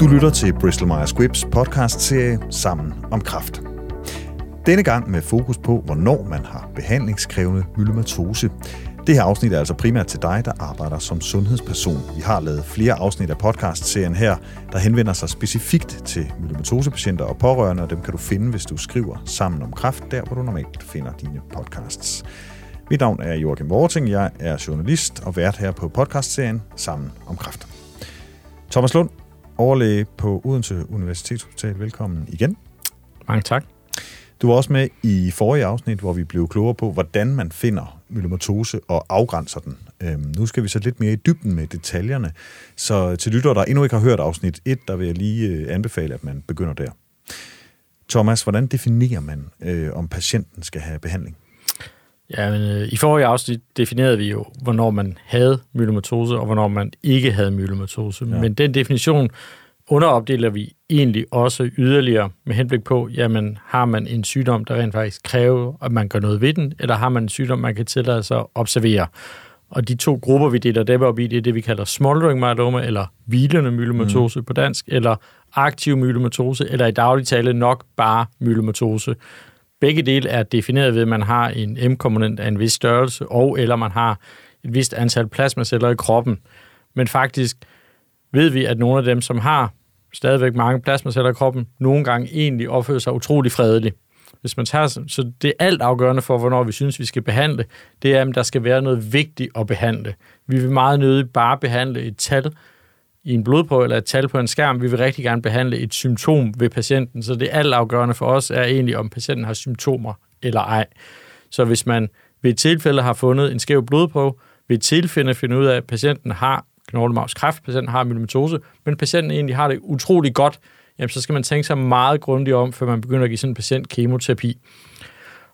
Du lytter til Bristol Myers Squibbs podcast-serie Sammen om Kraft. Denne gang med fokus på, hvornår man har behandlingskrævende myelomatose. Det her afsnit er altså primært til dig, der arbejder som sundhedsperson. Vi har lavet flere afsnit af podcast-serien her, der henvender sig specifikt til myelomatosepatienter og pårørende, og dem kan du finde, hvis du skriver Sammen om Kraft, der hvor du normalt finder dine podcasts. Mit navn er Joachim Vorting, jeg er journalist og vært her på podcastserien Sammen om Kraft. Thomas Lund, overlæge på Odense Universitetshospital. Velkommen igen. Mange tak. Du var også med i forrige afsnit, hvor vi blev klogere på, hvordan man finder myelomatose og afgrænser den. Øhm, nu skal vi så lidt mere i dybden med detaljerne. Så til lyttere, der endnu ikke har hørt afsnit 1, der vil jeg lige øh, anbefale, at man begynder der. Thomas, hvordan definerer man, øh, om patienten skal have behandling? Ja, men, øh, i forrige afsnit definerede vi jo, hvornår man havde myelomatose, og hvornår man ikke havde myelomatose. Ja. Men den definition underopdeler vi egentlig også yderligere med henblik på, jamen har man en sygdom, der rent faktisk kræver, at man gør noget ved den, eller har man en sygdom, man kan tillade sig at observere. Og de to grupper, vi deler dem op i, det er det, vi kalder smoldering myeloma, eller hvilende myelomatose mm. på dansk, eller aktiv myelomatose, eller i daglig tale nok bare myelomatose. Begge dele er defineret ved, at man har en M-komponent af en vis størrelse, og eller man har et vist antal plasmaceller i kroppen. Men faktisk ved vi, at nogle af dem, som har stadigvæk mange plasmaceller i kroppen, nogle gange egentlig opfører sig utrolig fredeligt. Hvis man tager, så det er alt afgørende for, hvornår vi synes, vi skal behandle, det er, at der skal være noget vigtigt at behandle. Vi vil meget nødigt bare behandle et tal i en blodprøve eller et tal på en skærm. Vi vil rigtig gerne behandle et symptom ved patienten, så det alt afgørende for os er egentlig, om patienten har symptomer eller ej. Så hvis man ved et tilfælde har fundet en skæv blodprøve, ved et tilfælde finder ud af, at patienten har knoglemavskræft, patienten har myelomatose, men patienten egentlig har det utrolig godt, jamen så skal man tænke sig meget grundigt om, før man begynder at give sådan en patient kemoterapi.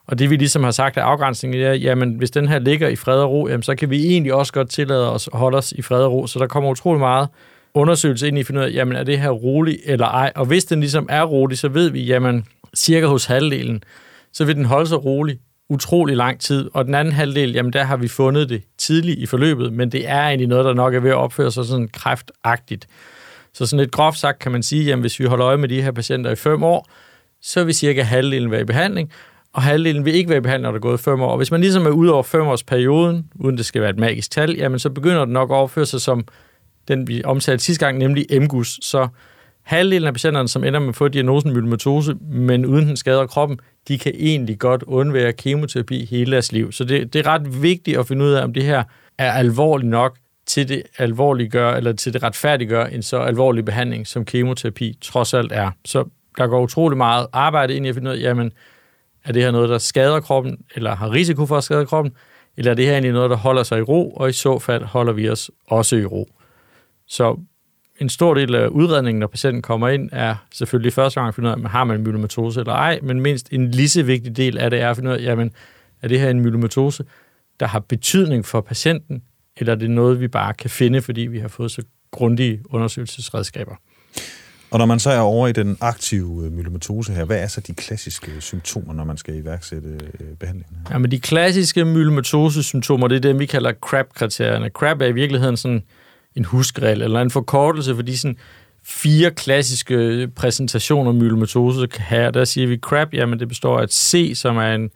Og det vi ligesom har sagt af afgrænsningen, er, jamen hvis den her ligger i fred og ro, jamen, så kan vi egentlig også godt tillade os at holde os i fred og ro. Så der kommer utrolig meget undersøgelse ind i at finde ud af, jamen er det her roligt eller ej? Og hvis den ligesom er rolig, så ved vi, jamen cirka hos halvdelen, så vil den holde sig rolig utrolig lang tid. Og den anden halvdel, jamen der har vi fundet det tidligt i forløbet, men det er egentlig noget, der nok er ved at opføre sig sådan kræftagtigt. Så sådan lidt groft sagt kan man sige, jamen hvis vi holder øje med de her patienter i fem år, så vil cirka halvdelen være i behandling, og halvdelen vil ikke være i behandling, når der er gået fem år. Og hvis man ligesom er ude over fem års perioden, uden det skal være et magisk tal, jamen så begynder det nok at opføre sig som den, vi omtalte sidste gang, nemlig MGUS. Så halvdelen af patienterne, som ender med at få diagnosen myelomatose, men uden den skader kroppen, de kan egentlig godt undvære kemoterapi hele deres liv. Så det, det er ret vigtigt at finde ud af, om det her er alvorligt nok til det alvorliggør, eller til det retfærdiggør en så alvorlig behandling, som kemoterapi trods alt er. Så der går utrolig meget arbejde ind i at finde ud af, jamen, er det her noget, der skader kroppen, eller har risiko for at skade kroppen, eller er det her egentlig noget, der holder sig i ro, og i så fald holder vi os også i ro. Så en stor del af udredningen, når patienten kommer ind, er selvfølgelig første gang at finde ud af, har man en myelomatose eller ej, men mindst en lige så vigtig del af det er at finde ud af, jamen, er det her en myelomatose, der har betydning for patienten, eller er det noget, vi bare kan finde, fordi vi har fået så grundige undersøgelsesredskaber. Og når man så er over i den aktive øh, myelomatose her, hvad er så de klassiske symptomer, når man skal iværksætte øh, behandlingen? Jamen, de klassiske myelomatose-symptomer, det er det, vi kalder CRAB-kriterierne. CRAB er i virkeligheden sådan en huskregel eller en forkortelse for de sådan fire klassiske præsentationer, myelomatose kan have. Der siger vi CRAB, jamen det består af et C, som er en,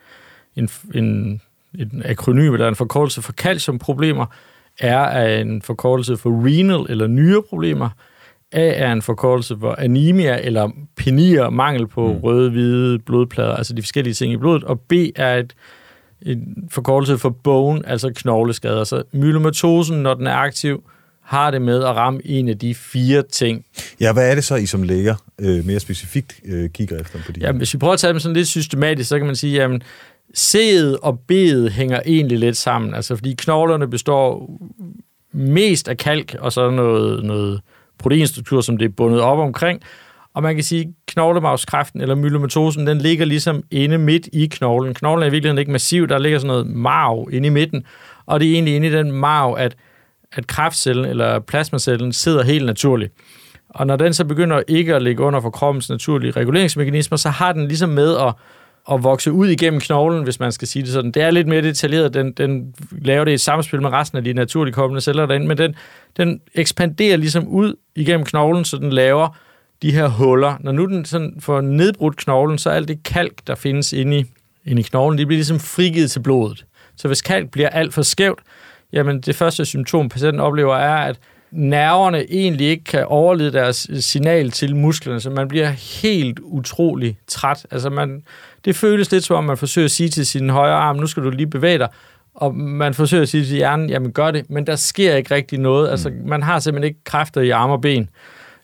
en, en, en akronym, eller en forkortelse for calciumproblemer. R er en forkortelse for renal eller nyreproblemer. A er en forkortelse for anemia eller penier, mangel på mm. røde, hvide blodplader, altså de forskellige ting i blodet. Og B er et, en forkortelse for bone, altså knogleskader. Så myelomatosen, når den er aktiv, har det med at ramme en af de fire ting. Ja, hvad er det så, I som læger øh, mere specifikt øh, kigger efter på de Ja, hvis vi prøver at tage dem sådan lidt systematisk, så kan man sige, at C'et og B'et hænger egentlig lidt sammen. Altså, fordi knoglerne består mest af kalk og så noget, noget proteinstruktur, som det er bundet op omkring. Og man kan sige, at knoglemavskræften eller myelomatosen, den ligger ligesom inde midt i knoglen. Knoglen er i virkeligheden ikke massiv, der ligger sådan noget marv inde i midten. Og det er egentlig inde i den marv, at at kræftcellen eller plasmacellen sidder helt naturligt. Og når den så begynder ikke at ligge under for kroppens naturlige reguleringsmekanismer, så har den ligesom med at, at vokse ud igennem knoglen, hvis man skal sige det sådan. Det er lidt mere detaljeret. Den, den laver det i samspil med resten af de naturligt kommende celler derinde, men den, den ekspanderer ligesom ud igennem knoglen, så den laver de her huller. Når nu den sådan får nedbrudt knoglen, så er alt det kalk, der findes inde i, inde i knoglen, det bliver ligesom frigivet til blodet. Så hvis kalk bliver alt for skævt, jamen det første symptom, patienten oplever, er, at nerverne egentlig ikke kan overlede deres signal til musklerne, så man bliver helt utrolig træt. Altså man, det føles lidt som om, man forsøger at sige til sin højre arm, nu skal du lige bevæge dig, og man forsøger at sige til hjernen, jamen gør det, men der sker ikke rigtig noget. Altså mm. man har simpelthen ikke kræfter i arme og ben.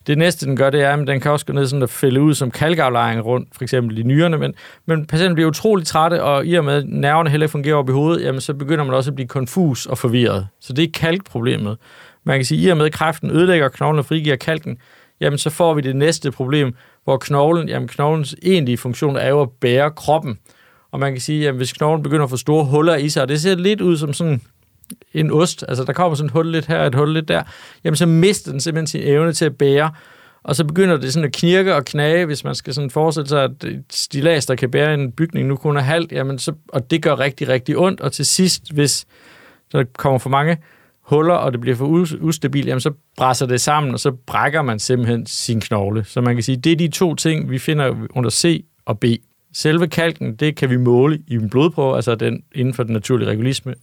Det næste, den gør, det er, at den kan også gå ned sådan og fælde ud som kalkaflejring rundt, for eksempel i nyrerne, men, men patienten bliver utrolig træt, og i og med, at nerverne heller ikke fungerer op i hovedet, jamen så begynder man også at blive konfus og forvirret. Så det er kalkproblemet. Man kan sige, at i og med, at kræften ødelægger knoglen og frigiver kalken, jamen så får vi det næste problem, hvor knoglen, jamen knoglens egentlige funktion er jo at bære kroppen. Og man kan sige, at hvis knoglen begynder at få store huller i sig, og det ser lidt ud som sådan en ost, altså der kommer sådan et hul lidt her, et hul lidt der, jamen så mister den simpelthen sin evne til at bære, og så begynder det sådan at knirke og knage, hvis man skal sådan forestille sig, at et stilas, der kan bære en bygning, nu kun er halvt, jamen så, og det gør rigtig, rigtig ondt, og til sidst, hvis der kommer for mange huller, og det bliver for ustabilt, jamen så brænder det sammen, og så brækker man simpelthen sin knogle. Så man kan sige, det er de to ting, vi finder under C og B. Selve kalken, det kan vi måle i en blodprøve, altså den inden for den naturlige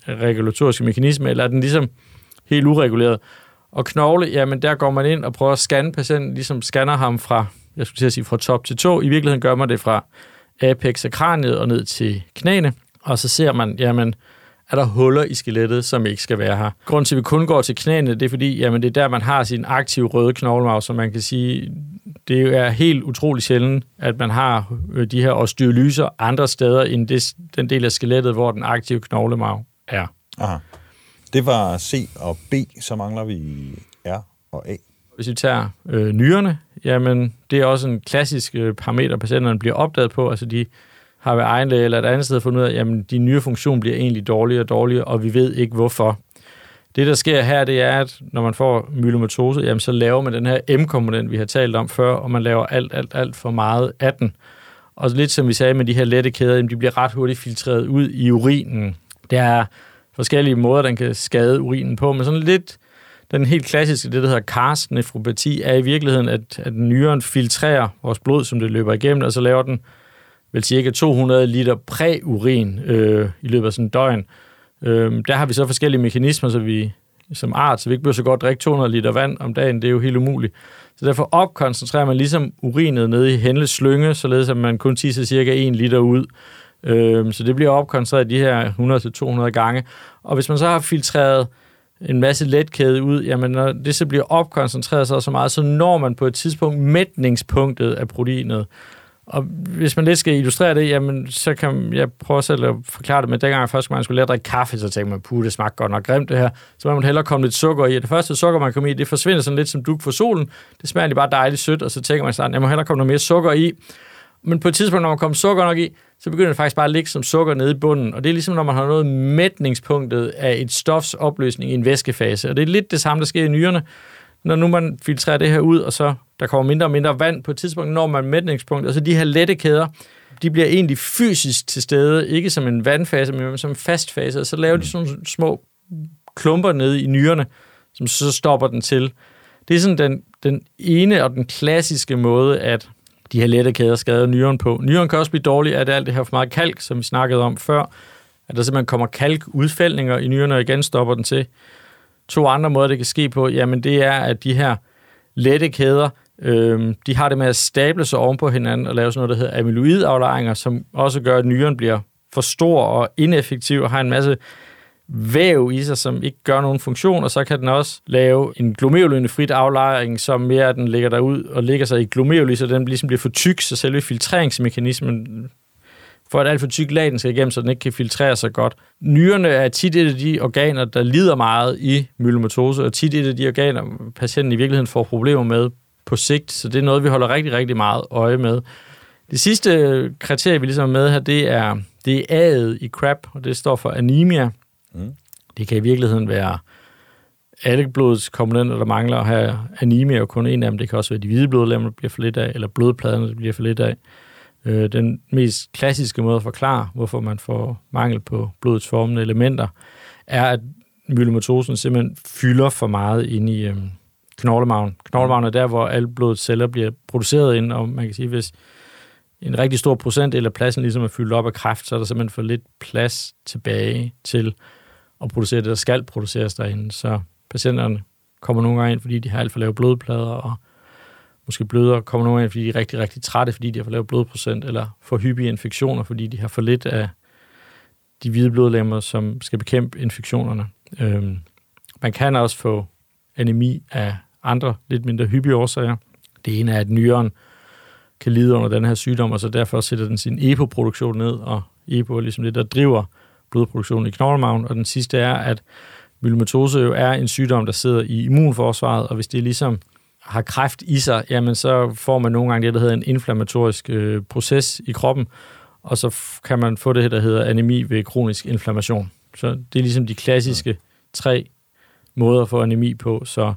regulatoriske mekanisme, eller er den ligesom helt ureguleret. Og knogle, jamen der går man ind og prøver at scanne patienten, ligesom scanner ham fra, jeg skulle til at sige fra top til to. I virkeligheden gør man det fra apex af kraniet og ned til knæene, og så ser man, jamen, er der huller i skelettet, som ikke skal være her. Grunden til, at vi kun går til knæene, det er fordi, jamen, det er der, man har sin aktive røde knoglemarv, som man kan sige, det er helt utrolig sjældent, at man har øh, de her osteolyser andre steder end det, den del af skelettet, hvor den aktive knoglemarv er. Aha. Det var C og B, så mangler vi R og A. Hvis vi tager øh, nyrerne, jamen det er også en klassisk øh, parameter, patienterne bliver opdaget på. Altså de har ved egen læge eller et andet sted fundet ud af, at jamen, de nye funktion bliver egentlig dårligere og dårligere, og vi ved ikke hvorfor. Det, der sker her, det er, at når man får myelomatose, jamen, så laver man den her M-komponent, vi har talt om før, og man laver alt, alt, alt for meget af den. Og lidt som vi sagde med de her lette kæder, jamen, de bliver ret hurtigt filtreret ud i urinen. Der er forskellige måder, den kan skade urinen på, men sådan lidt den helt klassiske, det der hedder karstnefropati, er i virkeligheden, at, at nyren filtrerer vores blod, som det løber igennem, og så laver den vel cirka 200 liter præurin øh, i løbet af sådan en døgn. Øh, der har vi så forskellige mekanismer, så vi som art, så vi ikke bliver så godt drikke 200 liter vand om dagen. Det er jo helt umuligt. Så derfor opkoncentrerer man ligesom urinet nede i Henles slynge, således at man kun tisser cirka 1 liter ud. Øh, så det bliver opkoncentreret de her 100-200 gange. Og hvis man så har filtreret en masse letkæde ud, jamen når det så bliver opkoncentreret så, så meget, så når man på et tidspunkt mætningspunktet af proteinet. Og hvis man lidt skal illustrere det, jamen, så kan jeg prøve selv at forklare det med, dengang jeg først man skulle lære at drikke kaffe, så tænkte man, puh, det smagte godt nok grimt det her. Så man må hellere komme lidt sukker i. Og det første sukker, man kommer i, det forsvinder sådan lidt som duk for solen. Det smager lige bare dejligt sødt, og så tænker man sådan, jeg må hellere komme noget mere sukker i. Men på et tidspunkt, når man kommer sukker nok i, så begynder det faktisk bare at ligge som sukker nede i bunden. Og det er ligesom, når man har noget mætningspunktet af et stofs opløsning i en væskefase. Og det er lidt det samme, der sker i nyrerne når nu man filtrerer det her ud, og så der kommer mindre og mindre vand på et tidspunkt, når man mætningspunkt, og så de her lette kæder, de bliver egentlig fysisk til stede, ikke som en vandfase, men som en fast fase, og så laver de sådan små klumper nede i nyrerne, som så stopper den til. Det er sådan den, den ene og den klassiske måde, at de her lette kæder skader nyren på. Nyren kan også blive dårlig af alt det her for meget kalk, som vi snakkede om før, at der simpelthen kommer kalkudfældninger i nyrerne, og igen stopper den til. To andre måder, det kan ske på, jamen det er, at de her lette kæder, øh, de har det med at stable sig oven på hinanden og lave sådan noget, der hedder amyloidaflejringer, som også gør, at nyren bliver for stor og ineffektiv og har en masse væv i sig, som ikke gør nogen funktion, og så kan den også lave en glomerulynefrit aflejring, som mere at den ligger derud og ligger sig i glomeruli, så den ligesom bliver for tyk, så selve filtreringsmekanismen for at alt for tyk lag den skal igennem, så den ikke kan filtrere sig godt. Nyrerne er tit et af de organer, der lider meget i myelomatose, og tit et af de organer, patienten i virkeligheden får problemer med på sigt, så det er noget, vi holder rigtig, rigtig meget øje med. Det sidste kriterie, vi ligesom er med her, det er, det er A'et i CRAP, og det står for anemia. Mm. Det kan i virkeligheden være alle blodets komponenter, der mangler at have anemia, og kun en af dem, det kan også være de hvide blodlemmer, der bliver for lidt af, eller blodpladerne, der bliver for lidt af. Øh, den mest klassiske måde at forklare, hvorfor man får mangel på blodets formende elementer, er, at myelomatosen simpelthen fylder for meget ind i øh, knoglemagen. Knoglemagen er der, hvor alle blodets celler bliver produceret ind, og man kan sige, hvis en rigtig stor procentdel af pladsen ligesom er fyldt op af kræft, så er der simpelthen for lidt plads tilbage til at producere det, der skal produceres derinde. Så patienterne kommer nogle gange ind, fordi de har alt for lave blodplader, og måske bløder, kommer nogle af, fordi de er rigtig, rigtig trætte, fordi de har for lavet blodprocent, eller for hyppige infektioner, fordi de har for lidt af de hvide blodlemmer, som skal bekæmpe infektionerne. Øhm, man kan også få anemi af andre, lidt mindre hyppige årsager. Det ene er, at nyren kan lide under den her sygdom, og så derfor sætter den sin EPO-produktion ned, og EPO er ligesom det, der driver blodproduktionen i knoglemagen. Og den sidste er, at myelomatose jo er en sygdom, der sidder i immunforsvaret, og hvis det ligesom har kræft i sig, jamen så får man nogle gange det, der hedder en inflammatorisk øh, proces i kroppen, og så kan man få det, der hedder anemi ved kronisk inflammation. Så det er ligesom de klassiske tre måder for anemi på. Så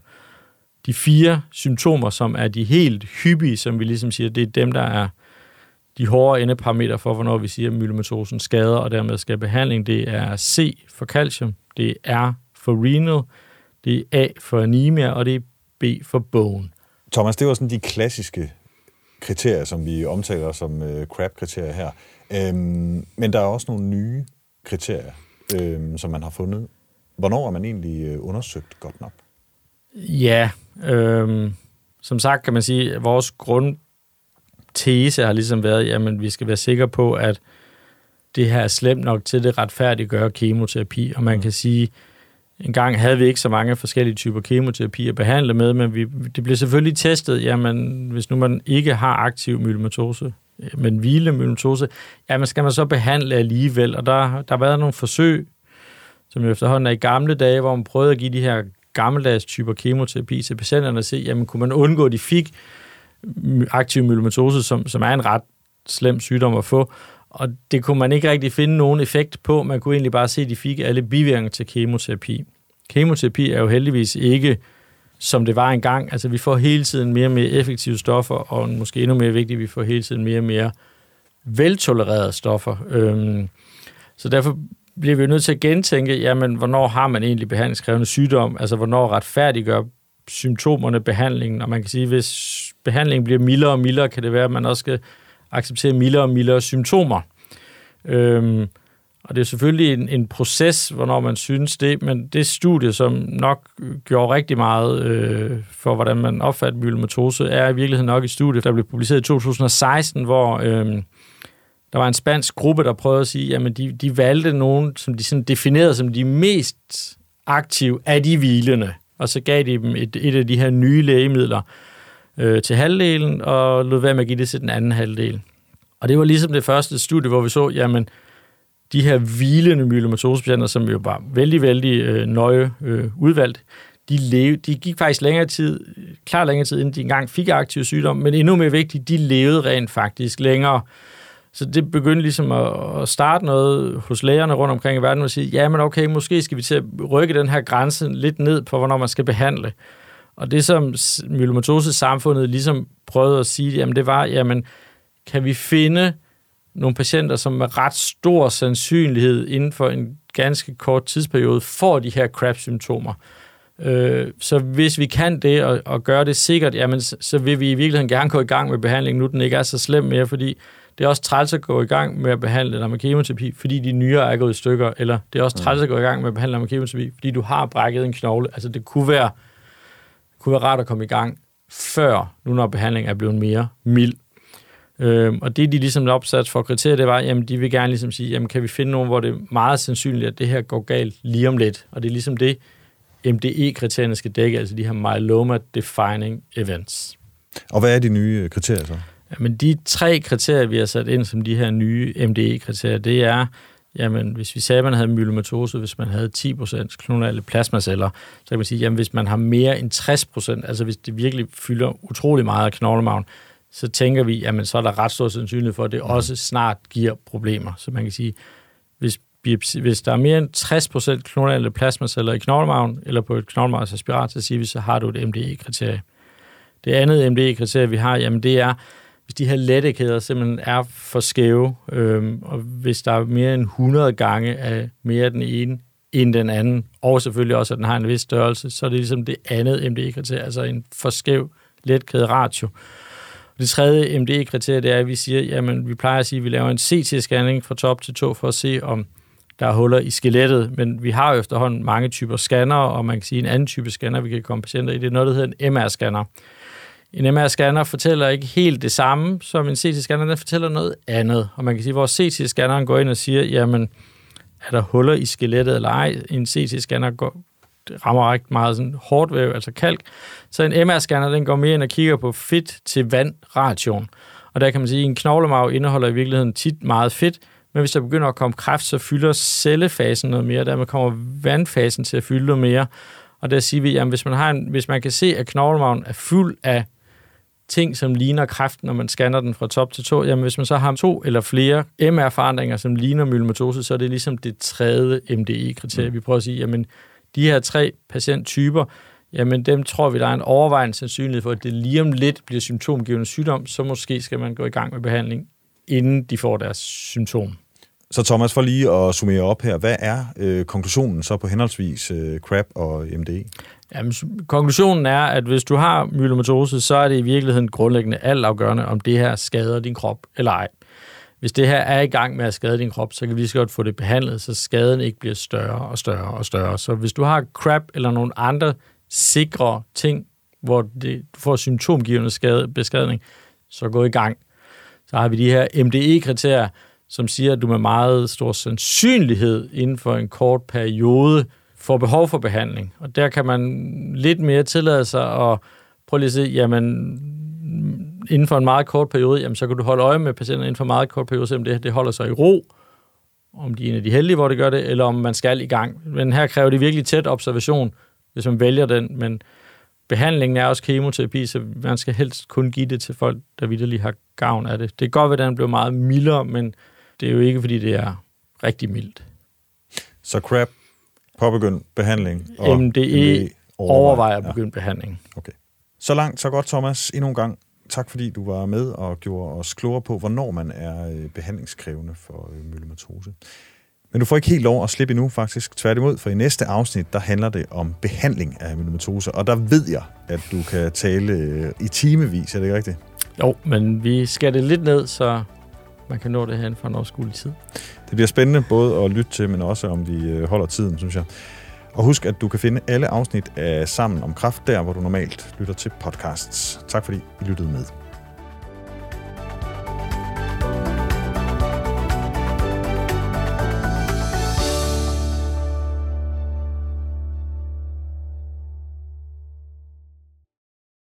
de fire symptomer, som er de helt hyppige, som vi ligesom siger, det er dem, der er de hårde endeparametre for, hvornår vi siger, at myelomatosen skader, og dermed skal behandling. Det er C for calcium, det er R for renal, det er A for anemia, og det er B for bone. Thomas, det var sådan de klassiske kriterier, som vi omtaler som uh, CRAB-kriterier her. Øhm, men der er også nogle nye kriterier, øhm, som man har fundet. Hvornår er man egentlig øh, undersøgt godt nok? Ja, øhm, som sagt kan man sige, at vores grundtese har ligesom været, at vi skal være sikre på, at det her er slemt nok til det retfærdiggør kemoterapi. Og man mm. kan sige, en gang havde vi ikke så mange forskellige typer kemoterapi at behandle med, men vi, det blev selvfølgelig testet, jamen hvis nu man ikke har aktiv myelomatose, øh, men hvile myelomatose, jamen skal man så behandle alligevel? Og der, der har været nogle forsøg, som jo efterhånden er i gamle dage, hvor man prøvede at give de her gammeldags typer kemoterapi til patienterne og se, jamen kunne man undgå, at de fik aktiv myelomatose, som, som er en ret slem sygdom at få, og det kunne man ikke rigtig finde nogen effekt på. Man kunne egentlig bare se, at de fik alle bivirkninger til kemoterapi. Kemoterapi er jo heldigvis ikke, som det var engang. Altså, vi får hele tiden mere og mere effektive stoffer, og måske endnu mere vigtigt, vi får hele tiden mere og mere veltolererede stoffer. Øhm, så derfor bliver vi jo nødt til at gentænke, jamen, hvornår har man egentlig behandlingskrævende sygdom? Altså, hvornår retfærdiggør symptomerne behandlingen? Og man kan sige, hvis behandlingen bliver mildere og mildere, kan det være, at man også skal acceptere mildere og mildere symptomer. Øhm, og det er selvfølgelig en, en proces, hvornår man synes det, men det studie, som nok gjorde rigtig meget øh, for, hvordan man opfatter myelomatose, er i virkeligheden nok et studie, der blev publiceret i 2016, hvor øh, der var en spansk gruppe, der prøvede at sige, at de, de valgte nogen, som de sådan definerede som de mest aktive af de hvilende, og så gav de dem et, et af de her nye lægemidler, øh, til halvdelen, og lod være med at give det til den anden halvdel. Og det var ligesom det første studie, hvor vi så, jamen, de her hvilende myelomatosepatienter, som jo var vældig, vældig øh, nøje øh, udvalgt, de, levede, de gik faktisk længere tid, klar længere tid, inden de engang fik aktiv sygdom, men endnu mere vigtigt, de levede rent faktisk længere. Så det begyndte ligesom at, at starte noget hos lægerne rundt omkring i verden, og sige, ja, men okay, måske skal vi til at rykke den her grænse lidt ned på, hvornår man skal behandle. Og det, som myelomatose-samfundet ligesom prøvede at sige, jamen det var, jamen, kan vi finde nogle patienter, som med ret stor sandsynlighed inden for en ganske kort tidsperiode får de her CRAB-symptomer. Øh, så hvis vi kan det og, og gøre det sikkert, jamen, så vil vi i virkeligheden gerne gå i gang med behandlingen, nu den ikke er så slem mere, fordi det er også træls at gå i gang med at behandle dig med kemoterapi, fordi de nyere er gået i stykker, eller det er også træls at gå i gang med at behandle dig med kemoterapi, fordi du har brækket en knogle. Altså det kunne være kunne være rart at komme i gang før, nu når behandlingen er blevet mere mild. Øhm, og det, de ligesom opsat for kriterier, det var, jamen de vil gerne ligesom sige, jamen kan vi finde nogen, hvor det er meget sandsynligt, at det her går galt lige om lidt. Og det er ligesom det, MDE-kriterierne skal dække, altså de her myeloma defining events. Og hvad er de nye kriterier så? Jamen de tre kriterier, vi har sat ind som de her nye MDE-kriterier, det er, jamen hvis vi sagde, at man havde myelomatose, hvis man havde 10% klonale plasmaceller, så kan man sige, jamen hvis man har mere end 60%, altså hvis det virkelig fylder utrolig meget af knoglemagen, så tænker vi, jamen så er der ret stor sandsynlighed for, at det mm. også snart giver problemer. Så man kan sige, hvis, hvis der er mere end 60% klonale plasmaceller i knoglemagen, eller på et knoglemagensaspirat, så siger vi, så har du et MDE-kriterie. Det andet MDE-kriterie, vi har, jamen det er, hvis de her lettekæder simpelthen er for skæve, øhm, og hvis der er mere end 100 gange af mere den ene end den anden, og selvfølgelig også, at den har en vis størrelse, så er det ligesom det andet MDE-kriterie, altså en for skæv letkæde ratio. Det tredje MDE-kriterie, det er, at vi siger, jamen vi plejer at sige, at vi laver en CT-scanning fra top til tå for at se, om der er huller i skelettet, men vi har jo efterhånden mange typer scanner, og man kan sige, en anden type scanner, vi kan komme patienter i, det er noget, der hedder en MR-scanner. En MR-scanner fortæller ikke helt det samme som en CT-scanner, den fortæller noget andet. Og man kan sige, at vores CT-scanneren går ind og siger, jamen, er der huller i skelettet eller ej? En CT-scanner går, rammer rigtig meget sådan hårdt væv, altså kalk. Så en MR-scanner, den går mere ind og kigger på fedt til vand-ration. Og der kan man sige, at en knoglemarv indeholder i virkeligheden tit meget fedt, men hvis der begynder at komme kræft, så fylder cellefasen noget mere, dermed kommer vandfasen til at fylde noget mere. Og der siger vi, at hvis man, har en, hvis man kan se, at knoglemarven er fuld af ting, som ligner kræft, når man scanner den fra top til to, jamen hvis man så har to eller flere MR-forandringer, som ligner myelomatose, så er det ligesom det tredje MDE-kriterie. Mm. Vi prøver at sige, jamen de her tre patienttyper, jamen dem tror vi, der er en overvejende sandsynlighed for, at det lige om lidt bliver symptomgivende sygdom, så måske skal man gå i gang med behandling, inden de får deres symptom. Så Thomas, for lige at summere op her, hvad er øh, konklusionen så på henholdsvis øh, CRAP og MDE? Jamen, konklusionen er, at hvis du har myelomatose, så er det i virkeligheden grundlæggende altafgørende, om det her skader din krop eller ej. Hvis det her er i gang med at skade din krop, så kan vi så godt få det behandlet, så skaden ikke bliver større og større og større. Så hvis du har CRAP eller nogle andre sikre ting, hvor det, du får symptomgivende skade, beskadning, så gå i gang. Så har vi de her MDE-kriterier, som siger, at du med meget stor sandsynlighed inden for en kort periode får behov for behandling. Og der kan man lidt mere tillade sig at prøve lige at se, jamen inden for en meget kort periode, jamen så kan du holde øje med patienter inden for en meget kort periode, selvom det, det holder sig i ro, om de er en af de heldige, hvor det gør det, eller om man skal i gang. Men her kræver det virkelig tæt observation, hvis man vælger den, men behandlingen er også kemoterapi, så man skal helst kun give det til folk, der vidderligt har gavn af det. Det er godt, at den bliver meget mildere, men det er jo ikke, fordi det er rigtig mildt. Så CRAP, påbegynd behandling, og MDE, MDE overvejer at begynde ja. behandling. Okay. Så langt, så godt, Thomas. Endnu en gang tak, fordi du var med og gjorde os klogere på, hvornår man er øh, behandlingskrævende for øh, myelomatose. Men du får ikke helt lov at slippe endnu, faktisk. Tværtimod, for i næste afsnit, der handler det om behandling af myelomatose, og der ved jeg, at du kan tale øh, i timevis, er det ikke rigtigt? Jo, men vi skal det lidt ned, så man kan nå det her for en overskuelig tid. Det bliver spændende både at lytte til, men også om vi holder tiden, synes jeg. Og husk, at du kan finde alle afsnit af Sammen om Kraft der, hvor du normalt lytter til podcasts. Tak fordi I lyttede med.